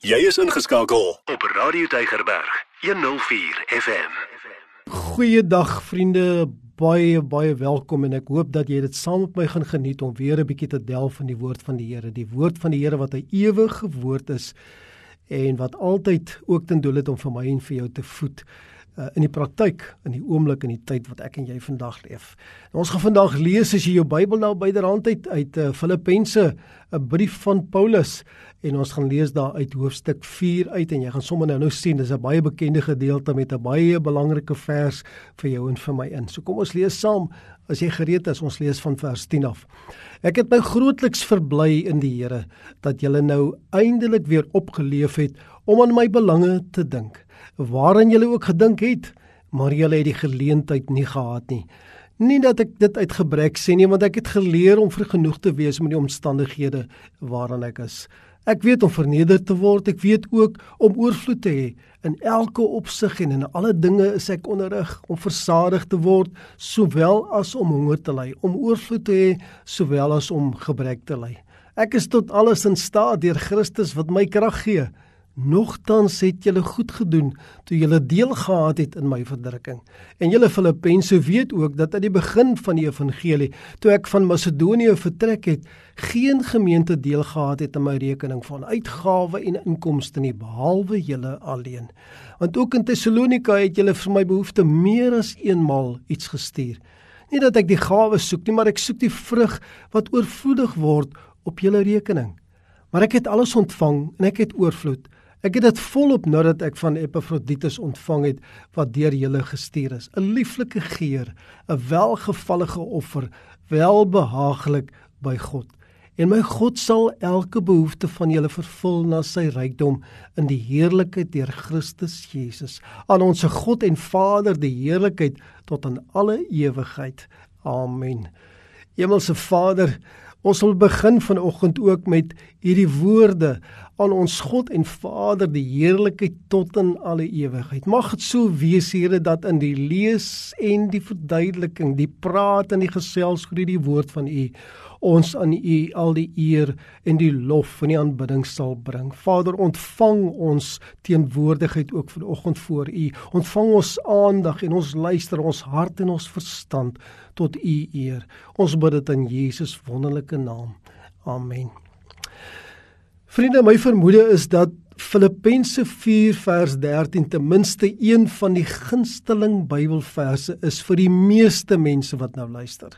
Jy is ingeskakel. Op Radio Deigerberg 104 FM. Goeiedag vriende, baie baie welkom en ek hoop dat jy dit saam met my gaan geniet om weer 'n bietjie te delf in die woord van die Here, die woord van die Here wat 'n ewige woord is en wat altyd ook ten doel het om vir my en vir jou te voed uh, in die praktyk in die oomblik en die tyd wat ek en jy vandag leef. En ons gaan vandag lees as jy jou Bybel nou byderhand het uit uh, Filippense, 'n brief van Paulus en ons gaan lees daar uit hoofstuk 4 uit en jy gaan sommer nou nou sien dis 'n baie bekende gedeelte met 'n baie belangrike vers vir jou en vir my in. So kom ons lees saam. As jy gereed is, ons lees van vers 10 af. Ek het my grootliks verbly in die Here dat julle nou eindelik weer opgeleef het om aan my belange te dink waaraan julle ook gedink het, maar julle het die geleentheid nie gehad nie. Nie dat ek dit uit gebrek sê nie, want ek het geleer om vergenoeg te wees met die omstandighede waarin ek is. Ek weet om verneder te word, ek weet ook om oorvloed te hê. In elke opsig en in alle dinge is ek onderrig om versadig te word, sowel as om honger te ly, om oorvloed te hê, sowel as om gebrek te ly. Ek is tot alles in staat deur Christus wat my krag gee. Nogtans het julle goed gedoen toe julle deel gehad het in my verdrukking. En julle Filippense weet ook dat aan die begin van die evangelie, toe ek van Macedonië vertrek het, geen gemeente deel gehad het in my rekening van uitgawe en inkomste nie behalwe julle alleen. Want ook in Tessalonika het julle vir my behoefte meer as eenmal iets gestuur. Nie dat ek die gawe soek nie, maar ek soek die vrug wat oorvloedig word op julle rekening. Maar ek het alles ontvang en ek het oorvloed. Ek het dit volop nadat ek van Epafroditus ontvang het wat deur julle gestuur is, 'n lieflike geur, 'n welgevallige offer, welbehaaglik by God. En my God sal elke behoefte van julle vervul na sy rykdom in die heerlikheid deur Christus Jesus. Aan ons God en Vader die heerlikheid tot aan alle ewigheid. Amen. Hemelse Vader, Ons wil begin vanoggend ook met hierdie woorde aan ons God en Vader die heerlikheid tot in alle ewigheid. Mag dit so wees Here dat in die lees en die verduideliking, die praat en die gesels oor die woord van U ons aan U al die eer en die lof en die aanbidding sal bring. Vader, ontvang ons teenwoordigheid ook vanoggend voor U. Ontvang ons aandag en ons luister ons hart en ons verstand tot U eer. Ons bid dit in Jesus wonderlike naam. Amen. Vriende, my vermoede is dat Filippense 4 vers 13 ten minste een van die gunsteling Bybelverse is vir die meeste mense wat nou luister.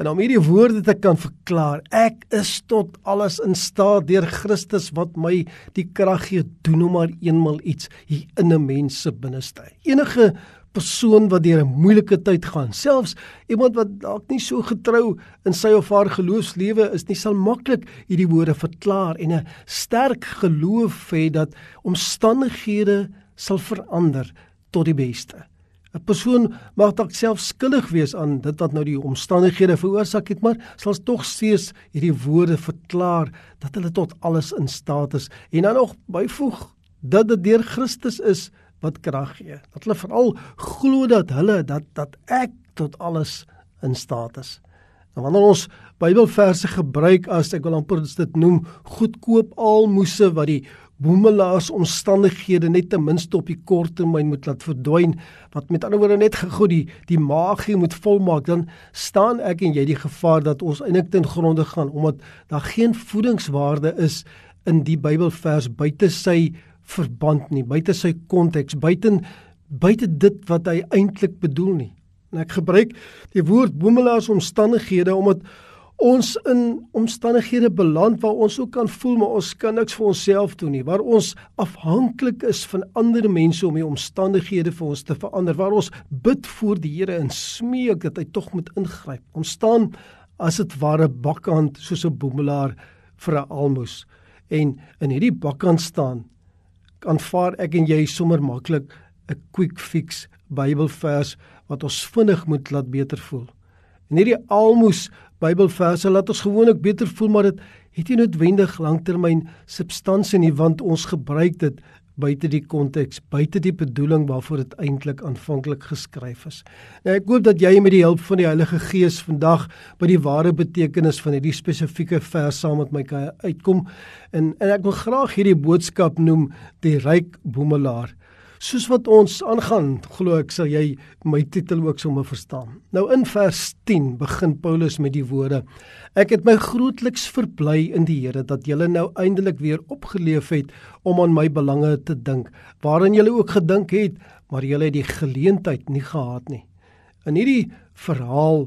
En om hierdie woorde te kan verklaar, ek is tot alles in staat deur Christus wat my die krag gee, doen hom maar eenmal iets hier in 'n mens se binneste. Enige persoon wat deur 'n moeilike tyd gaan, selfs iemand wat dalk nie so getrou in sy of haar geloofslewe is nie, sal maklik hierdie woorde verklaar en 'n sterk geloof hê dat omstandighede sal verander tot die beste. 'n Persoon mag dalk self skuldig wees aan dit wat nou die omstandighede veroorsaak het, maar sal tog steeds hierdie woorde verklaar dat hulle tot alles in staat is en dan nog byvoeg dat dit deur Christus is wat krag gee. Dat hulle veral glo dat hulle dat dat ek tot alles in staat is. En wanneer ons Bybelverse gebruik as ek wil amper dit noem goedkoop almoses wat die boemelaars omstandighede net ten minste op die kort termyn moet laat verdwyn wat met ander woorde net gego die die magie moet volmaak dan staan ek en jy die gevaar dat ons eintlik ten gronde gaan omdat daar geen voedingswaarde is in die Bybelvers buite sy verband nie buite sy konteks buite buite dit wat hy eintlik bedoel nie. En ek gebruik die woord boemelaars omstandighede omdat ons in omstandighede beland waar ons ook kan voel maar ons kan niks vir onsself doen nie. Waar ons afhanklik is van ander mense om die omstandighede vir ons te verander. Waar ons bid voor die Here en smeek dat hy tog moet ingryp. Ons staan as dit ware bakkant soos 'n boemelaar vir 'n almoes. En in hierdie bakkant staan aanvaar ek en jy sommer maklik 'n quick fix Bybelvers wat ons vinnig moet laat beter voel. En hierdie almoes Bybelverse laat ons gewoonlik beter voel, maar dit het nie noodwendig langtermyn substansie nie want ons gebruik dit buite die konteks, buite die bedoeling waarvoor dit eintlik aanvanklik geskryf is. Nou ek hoop dat jy met die hulp van die Heilige Gees vandag by die ware betekenis van hierdie spesifieke vers saam met my kan uitkom. En en ek wil graag hierdie boodskap noem die ryk boemelaar. Soos wat ons aangaan, glo ek sal jy my titel ook sommer verstaan. Nou in vers 10 begin Paulus met die woorde: Ek het my grootliks verbly in die Here dat julle nou eindelik weer opgeleef het om aan my belange te dink, waarin julle ook gedink het, maar julle het die geleentheid nie gehad nie. In hierdie verhaal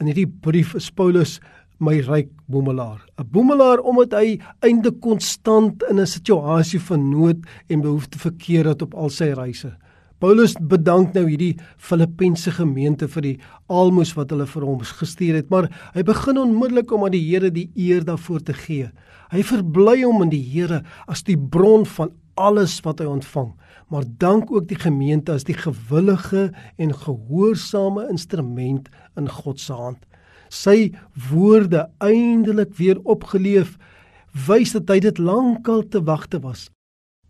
in hierdie brief is Paulus my ryk boemelaar. 'n Boemelaar omdat hy einde konstant in 'n situasie van nood en behoefte verkeer het op al sy reise. Paulus bedank nou hierdie Filippense gemeente vir die almoes wat hulle vir hom gestuur het, maar hy begin onmiddellik om aan die Here die eer daarvoor te gee. Hy verbly hom in die Here as die bron van alles wat hy ontvang, maar dank ook die gemeente as die gewillige en gehoorsame instrument in God se hand sy woorde eindelik weer opgeleef, wys dat hy dit lankal te wagte was.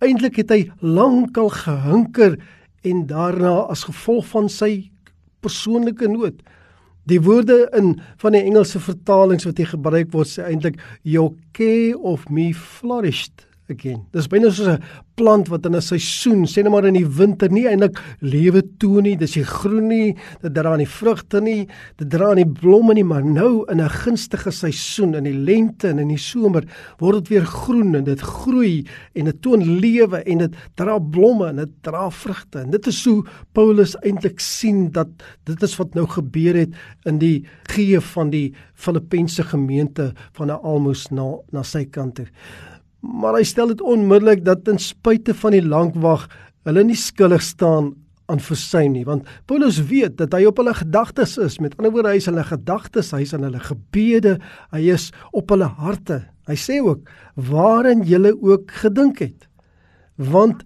Eindelik het hy lankal gehunker en daarna as gevolg van sy persoonlike nood Die woorde in van die Engelse vertalings wat hier gebruik word sê eintlik your care of me flourished again. Dis binne soos 'n plant wat in 'n seisoen, sê net maar in die winter nie eintlik lewe toe nie, dis nie groen nie, dit dra nie vrugte nie, dit dra nie blomme nie, maar nou in 'n gunstige seisoen in die lente en in die somer word dit weer groen en dit groei en dit toon lewe en dit dra blomme en dit dra vrugte. En dit is hoe Paulus eintlik sien dat dit is wat nou gebeur het in die gee van die Filippense gemeente van 'n almoes na na sy kant toe maar hy stel dit onmiddellik dat ten spyte van die lang wag hulle nie skuldig staan aan versuim nie want Paulus weet dat hy op hulle gedagtes is. Met ander woorde hy is hulle gedagtes hy is aan hulle gebede hy is op hulle harte. Hy sê ook waarin julle ook gedink het. Want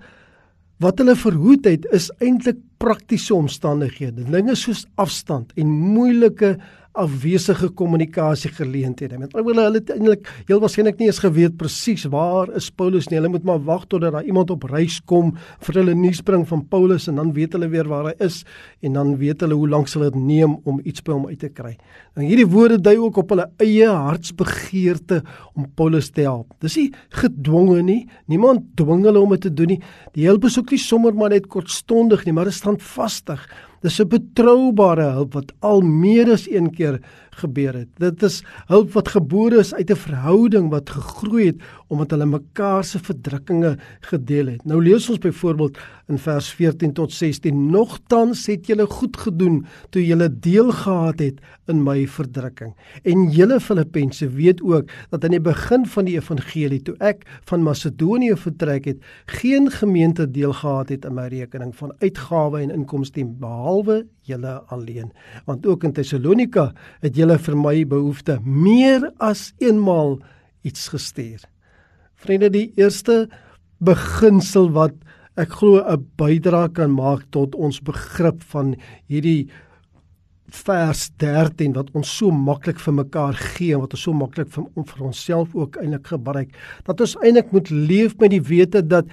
wat hulle verhoed het is eintlik praktiese omstandighede. Dinge soos afstand en moeilike afwesige kommunikasie geleenthede. Met ander woorde, hulle het eintlik heel waarskynlik nie eens geweet presies waar is Paulus nie. Hulle moet maar wag totdat daar iemand op reis kom vir hulle nuus bring van Paulus en dan weet hulle weer waar hy is en dan weet hulle hoe lank sal dit neem om iets by hom uit te kry. En hierdie woorde dui ook op hulle eie hartsbegeerte om Paulus te help. Dis nie gedwonge nie. Niemand dwing hulle om dit te doen nie. Die hulp is ook nie sommer maar net kortstondig nie, maar dit staan vastig. Dis 'n betroubare hulp wat al meer as een keer gebeur het. Dit is hulp wat gebore is uit 'n verhouding wat gegroei het omdat hulle mekaar se verdrukkinge gedeel het. Nou lees ons byvoorbeeld in vers 14 tot 16: Nogtans het julle goed gedoen toe julle deel gehad het in my verdrukking. En julle Filippense weet ook dat aan die begin van die evangelie toe ek van Macedonië vertrek het, geen gemeente deel gehad het in my rekening van uitgawe en inkomste behalwe julle alleen. Want ook in Tessalonika het julle vir my behoefte meer as eenmal iets gestuur. Vriende, die eerste beginsel wat ek glo 'n bydrae kan maak tot ons begrip van hierdie vers 13 wat ons so maklik vir mekaar gee en wat ons so maklik vir, vir onsself ook eintlik gebruik dat ons eintlik moet leef met die wete dat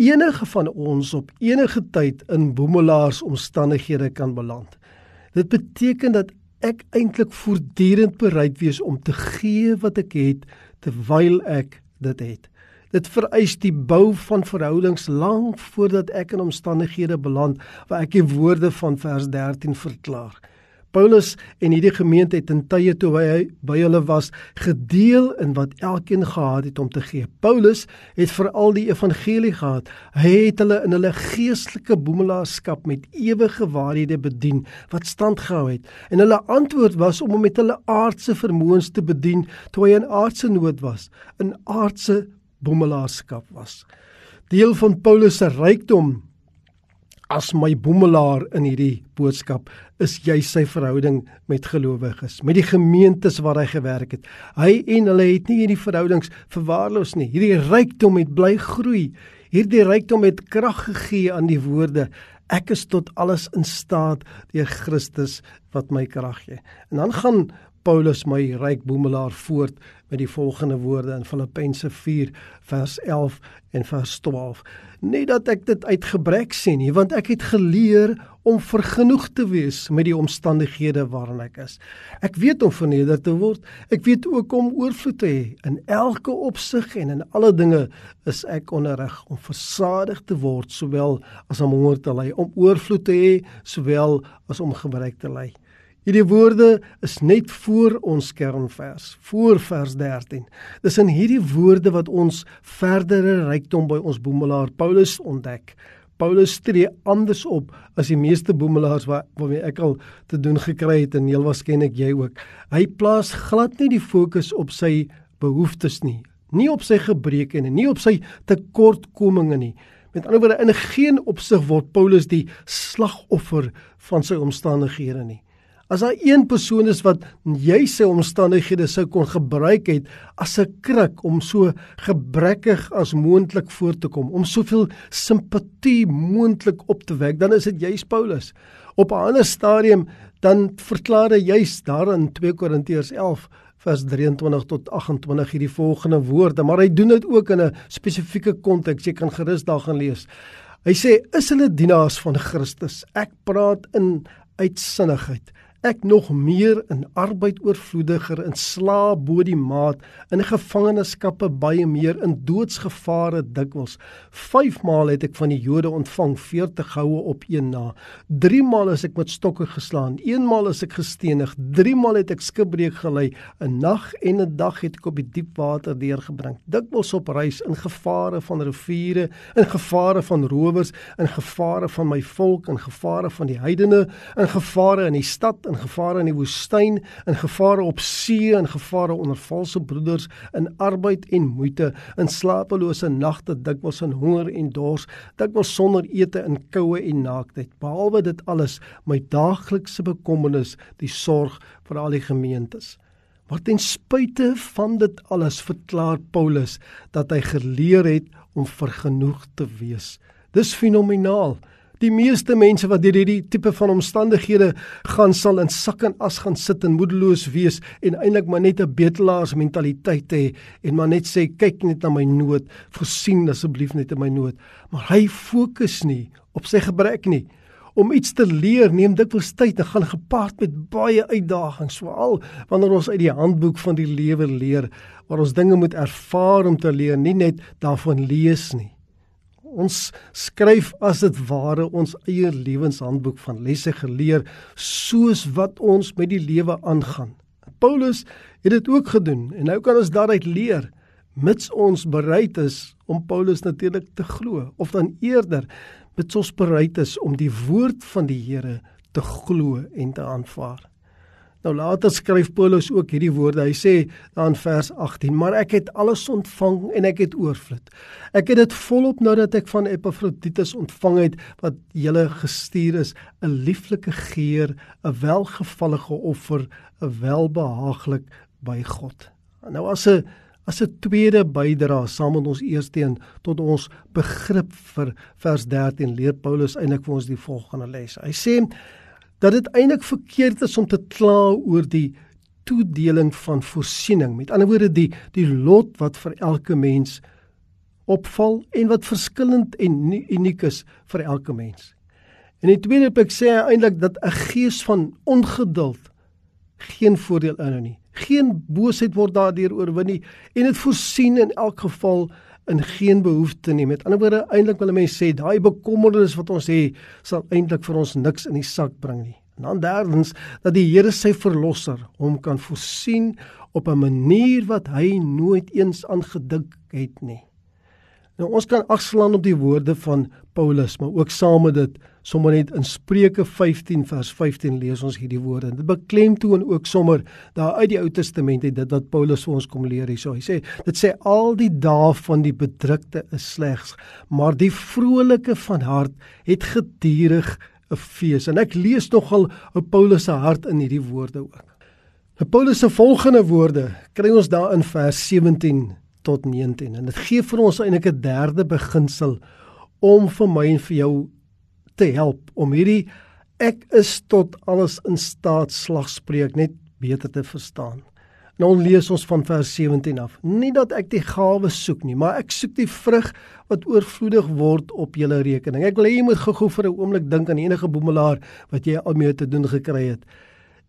enige van ons op enige tyd in boemelaars omstandighede kan beland. Dit beteken dat ek eintlik voortdurend bereid wees om te gee wat ek het terwyl ek dit het. Dit vereis die bou van verhoudings lank voordat ek in omstandighede beland waar ek die woorde van vers 13 verklaar. Paulus en hierdie gemeente het in tye toe hy by hulle was gedeel in wat elkeen gehad het om te gee. Paulus het veral die evangelie gehad. Hy het hulle in hulle geestelike boemelaarskap met ewige waarhede bedien wat stand gehou het. En hulle antwoord was om hom met hulle aardse vermoëns te bedien toe hy in aardse nood was, in aardse boemelaarskap was. Deel van Paulus se rykdom as my boemelaar in hierdie boodskap is jy sy verhouding met gelowiges, met die gemeentes waar hy gewerk het. Hy en hulle het nie hierdie verhoudings verwaarloos nie. Hierdie rykdom het bly groei. Hierdie rykdom het krag gegee aan die woorde ek is tot alles in staat deur Christus wat my krag gee. En dan gaan Paulus my ryk boemelaar voort met die volgende woorde in Filippense 4 vers 11 en vers 12. Nie dat ek dit uit gebrek sien nie, want ek het geleer om vergenoeg te wees met die omstandighede waarin ek is. Ek weet om verneder te word. Ek weet ook om oorvloed te hê. In elke opsig en in alle dinge is ek onderrig om versadig te word sowel as om honger te ly, om oorvloed te hê sowel as om gebrek te ly. Hierdie woorde is net voor ons kernvers, voor vers 13. Dis in hierdie woorde wat ons verdere rykdom by ons boemelaar Paulus ontdek. Paulus tree anders op as die meeste boemelaars wat waarmee ek al te doen gekry het en heel waarskynlik jy ook. Hy plaas glad nie die fokus op sy behoeftes nie, nie op sy gebreke nie, nie op sy tekortkominge nie. Met ander woorde, in geen opsig word Paulus die slagoffer van sy omstandighede nie. As daar een persoon is wat jy sy omstandighede sou kon gebruik het as 'n kruk om so gebrekkig as moontlik voor te kom, om soveel simpatie moontlik op te wek, dan is dit juis Paulus. Op 'n ander stadium dan verklaar hy juis daar in 2 Korintiërs 11 vers 23 tot 28 hierdie volgende woorde, maar hy doen dit ook in 'n spesifieke konteks. Jy kan gerus daar gaan lees. Hy sê: "Is hulle dienaars van Christus? Ek praat in uitsinnigheid." Ek nog meer in arbeid oorvloediger in slaap bo die maat in gevangenskappe baie meer in doodsgevare dikwels. 5 maal het ek van die Jode ontvang 40 goue op een na. 3 maal is ek met stokke geslaan 1 maal is ek gestenig 3 maal het ek skipbreek gelei 'n nag en 'n dag het ek op die diep water deurgebring. Dikwels op reis in gevare van riviere in gevare van rowers in gevare van my volk in gevare van die heidene in gevare in die stad in gevare in die woestyn, in gevare op see, in gevare onder valse broeders, in arbeid en moeite, in slapelose nagte, dikwels in honger en dors, dikwels sonder ete in koue en naaktheid. Behalwe dit alles, my daaglikse bekommernis, die sorg vir al die gemeentes. Maar ten spyte van dit alles verklaar Paulus dat hy geleer het om vergenoeg te wees. Dis fenomenaal. Die meeste mense wat deur hierdie tipe van omstandighede gaan sal in sak en as gaan sit en moedeloos wees en eintlik maar net 'n betelaars mentaliteit hê en maar net sê kyk net na my nood, voorsien asseblief net in my nood. Maar hy fokus nie op sy gebrek nie. Om iets te leer neem dikwels tyd en gaan gepaard met baie uitdagings, veral wanneer ons uit die handboek van die lewe leer waar ons dinge moet ervaar om te leer, nie net daarvan lees nie. Ons skryf as dit ware ons eie lewenshandboek van lesse geleer soos wat ons met die lewe aangaan. Paulus het dit ook gedoen en nou kan ons daaruit leer mits ons bereid is om Paulus natuurlik te glo of dan eerder mits ons bereid is om die woord van die Here te glo en te aanvaar. Nou later skryf Paulus ook hierdie woorde. Hy sê dan vers 18: "Maar ek het alles ontvang en ek het oorvloed. Ek het dit volop nadat ek van Epafroditus ontvang het wat julle gestuur is, 'n lieflike geur, 'n welgevallige offer, 'n welbehaaglik by God." Nou as 'n as 'n tweede bydra saam met ons eerste een tot ons begrip vir vers 13 leer Paulus eintlik vir ons die volgende les. Hy sê dat dit eintlik verkeerd is om te kla oor die toedeling van voorsiening. Met ander woorde die die lot wat vir elke mens opval en wat verskillend en uniek is vir elke mens. En in die tweede plek sê hy eintlik dat 'n gees van ongeduld geen voordeel inhou nie. Geen boosheid word daardeur oorwin nie en dit voorsien in elk geval in geen behoefte nie. Met ander woorde, eintlik wil mense sê daai bekommernis wat ons het, sal eintlik vir ons niks in die sak bring nie. En dan derdens dat die Here sy verlosser hom kan voorsien op 'n manier wat hy nooit eens aangedink het nie. Nou ons kan agslaan op die woorde van Paulus, maar ook saam met dit sommer net in Spreuke 15 vers 15 lees ons hierdie woorde. Dit beklemtoon ook sommer daar uit die Ou Testament het dit wat Paulus vir ons kom leer hierso. Hy sê dit sê al die dae van die bedrukte is slegs, maar die vrolike van hart het gedurig 'n fees. En ek lees nogal ou Paulus se hart in hierdie woorde ook. En Paulus se volgende woorde kry ons daar in vers 17 tot 19 en dit gee vir ons eintlik 'n derde beginsel om vir my en vir jou te help om hierdie ek is tot alles in staat slagspreuk net beter te verstaan. Nou lees ons van vers 17 af. Nie dat ek die gawe soek nie, maar ek soek die vrug wat oorvloedig word op julle rekening. Ek wil hê jy moet gou-gou vir 'n oomblik dink aan enige boemelaar wat jy al mee te doen gekry het.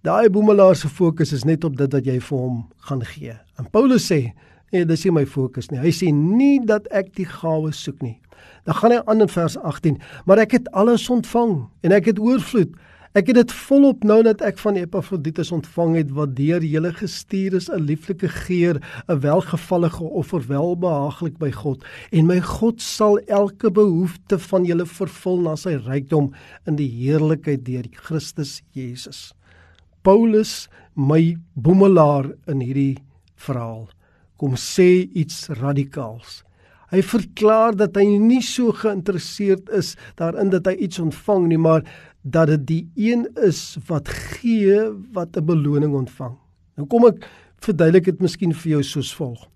Daai boemelaar se fokus is net op dit wat jy vir hom gaan gee. En Paulus sê, nee, dis nie my fokus nie. Hy sê nie dat ek die gawe soek nie. Dan gaan hy aan in vers 18, maar ek het alles ontvang en ek het oorvloed. Ek het dit volop nou dat ek van Epafroditus ontvang het wat deur julle gestuur is 'n lieflike geur, 'n welgevallige offer welbehaaglik by God en my God sal elke behoefte van julle vervul na sy rykdom in die heerlikheid deur Christus Jesus. Paulus, my boemelaar in hierdie verhaal, kom sê iets radikaals. Hy verklaar dat hy nie so geïnteresseerd is daarin dat hy iets ontvang nie, maar dat dit die een is wat gee wat 'n beloning ontvang. Nou kom ek verduidelik dit miskien vir jou soos volg.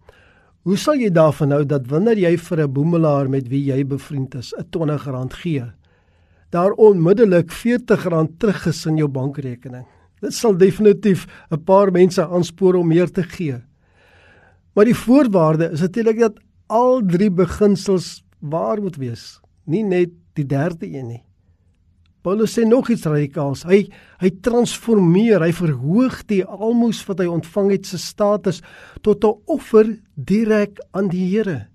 Hoe sal jy daarvan hou dat wanneer jy vir 'n boemelaar met wie jy bevriend is, 'n R20 gee, daar onmiddellik R40 terug is in jou bankrekening? Dit sal definitief 'n paar mense aanspoor om meer te gee. Maar die voorwaarde is natuurlik dat al drie beginsels waar moet wees, nie net die derde een nie. Paulus sê nog iets radikaals. Hy hy transformeer, hy verhoog die almoes wat hy ontvang het se status tot 'n offer direk aan die Here.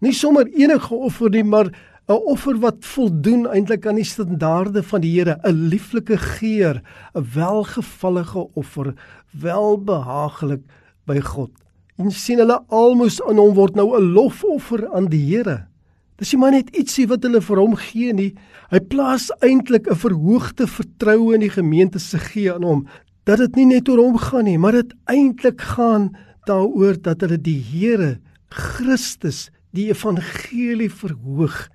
Nie sommer enige offer nie, maar 'n offer wat voldoen eintlik aan die standaarde van die Here, 'n lieflike geur, 'n welgevallige offer, welbehaaglik by God. En sien hulle almoes aan hom word nou 'n lofoffer aan die Here. Dis nie maar net ietsie wat hulle vir hom gee nie. Hy plaas eintlik 'n verhoogde vertroue in die gemeente se gee aan hom dat dit nie net oor hom gaan nie, maar dit eintlik gaan daaroor dat hulle die Here Christus, die evangelie verhoog.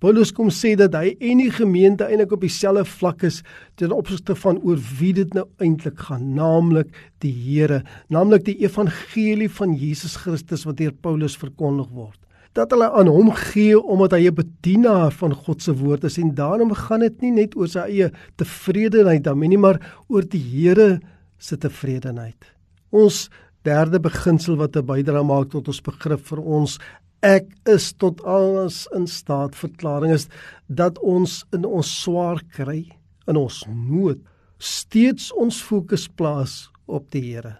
Paulus kom sê dat hy en die gemeente eintlik op dieselfde vlak is ten opsigte van oor wie dit nou eintlik gaan, naamlik die Here, naamlik die evangelie van Jesus Christus wat deur Paulus verkondig word dat hulle aan hom gee omdat hy 'n bedienaar van God se woord is en daarom gaan dit nie net oor sy eie tevredenheid dan nie maar oor die Here se tevredenheid. Ons derde beginsel wat 'n bydra maak tot ons begrip vir ons ek is tot alles in staat verklaring is dat ons in ons swaar kry in ons nood steeds ons fokus plaas op die Here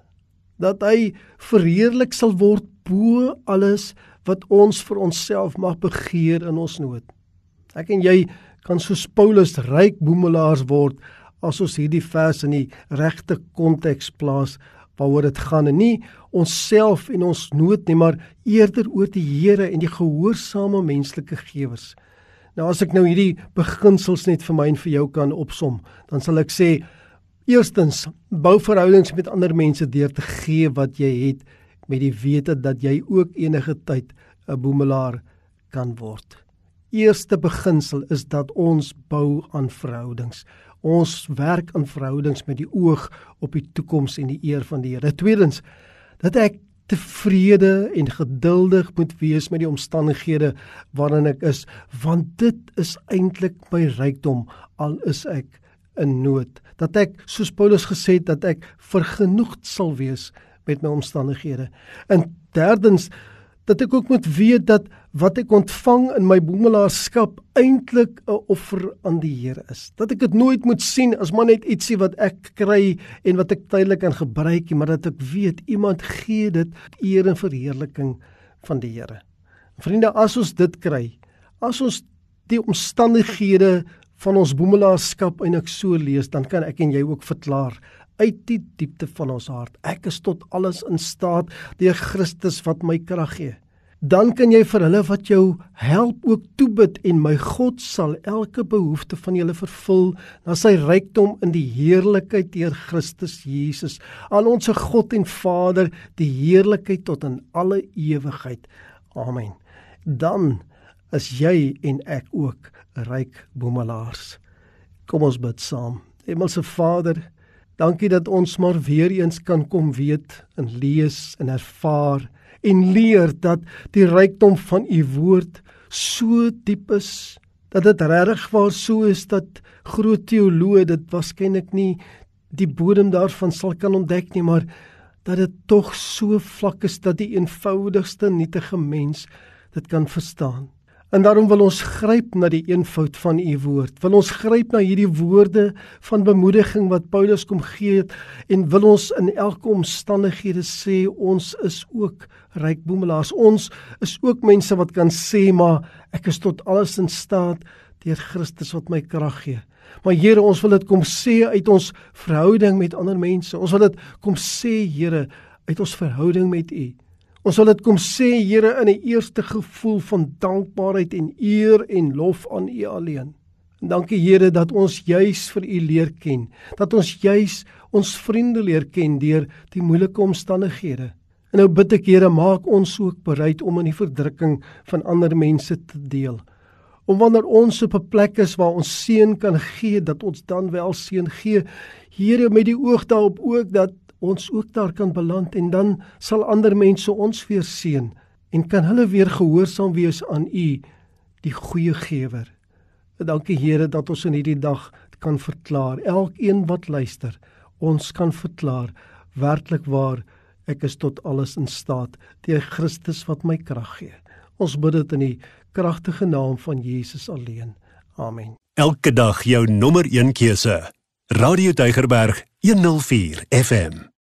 dat hy verheerlik sal word bo alles wat ons vir onsself mag begeer in ons nood. Ek en jy kan soos Paulus ryk boemelaars word as ons hierdie vers in die regte konteks plaas waaroor dit gaan en nie onsself en ons nood nie maar eerder oor die Here en die gehoorsame menslike gewers. Nou as ek nou hierdie beginsels net vir my en vir jou kan opsom, dan sal ek sê eerstens bou verhoudings met ander mense deur te gee wat jy het met die wete dat jy ook enige tyd 'n boemelaar kan word. Eerste beginsel is dat ons bou aan verhoudings. Ons werk aan verhoudings met die oog op die toekoms en die eer van die Here. Tweedens dat ek tevrede en geduldig moet wees met die omstandighede waarin ek is, want dit is eintlik my rykdom al is ek in nood. Dat ek soos Paulus gesê het dat ek vergenoegd sal wees met my omstandighede. En derdens dat ek ook moet weet dat wat ek ontvang in my boemelaarskap eintlik 'n offer aan die Here is. Dat ek dit nooit moet sien as maar net ietsie wat ek kry en wat ek tydelik kan gebruik, maar dat ek weet iemand gee dit eer en verheerliking van die Here. Vriende, as ons dit kry, as ons die omstandighede van ons boemelaarskap eintlik so lees, dan kan ek en jy ook verklaar uit die diepte van ons hart. Ek is tot alles in staat deur Christus wat my krag gee. Dan kan jy vir hulle wat jou help ook toebid en my God sal elke behoefte van julle vervul na sy rykdom in die heerlikheid deur Christus Jesus. Aan ons God en Vader die heerlikheid tot in alle ewigheid. Amen. Dan is jy en ek ook ryk boemelaars. Kom ons bid saam. Hemelse Vader, Dankie dat ons maar weer eens kan kom weet en lees en ervaar en leer dat die rykdom van u woord so diep is dat dit regtig waar so is dat groot teoloë dit waarskynlik nie die bodem daarvan sal kan ontdek nie, maar dat dit tog so vlak is dat die eenvoudigste nietige mens dit kan verstaan. En daarom wil ons gryp na die eenvoud van u woord. Wil ons gryp na hierdie woorde van bemoediging wat Paulus kom gee het en wil ons in elke omstandighede sê ons is ook ryk boemelaars. Ons is ook mense wat kan sê maar ek is tot alles in staat deur Christus wat my krag gee. Maar Here, ons wil dit kom sê uit ons verhouding met ander mense. Ons wil dit kom sê Here uit ons verhouding met U. Ons wil dit kom sê Here in 'n eerste gevoel van dankbaarheid en eer en lof aan U alleen. En dankie Here dat ons juis vir U leer ken, dat ons juis ons vriende leer ken deur die moeilike omstandighede. En nou bid ek Here, maak ons ook bereid om in die verdrukking van ander mense te deel. Om wanneer ons op 'n plek is waar ons seën kan gee, dat ons dan wel seën gee. Here met die oog daarop ook dat ons ook daar kan beland en dan sal ander mense ons weer seën en kan hulle weer gehoorsaam wees aan U die goeie gewer. Dankie Here dat ons in hierdie dag kan verklaar elkeen wat luister ons kan verklaar werklik waar ek is tot alles in staat deur Christus wat my krag gee. Ons bid dit in die kragtige naam van Jesus alleen. Amen. Elke dag jou nommer 1 keuse. Radio Deugerberg 104 FM.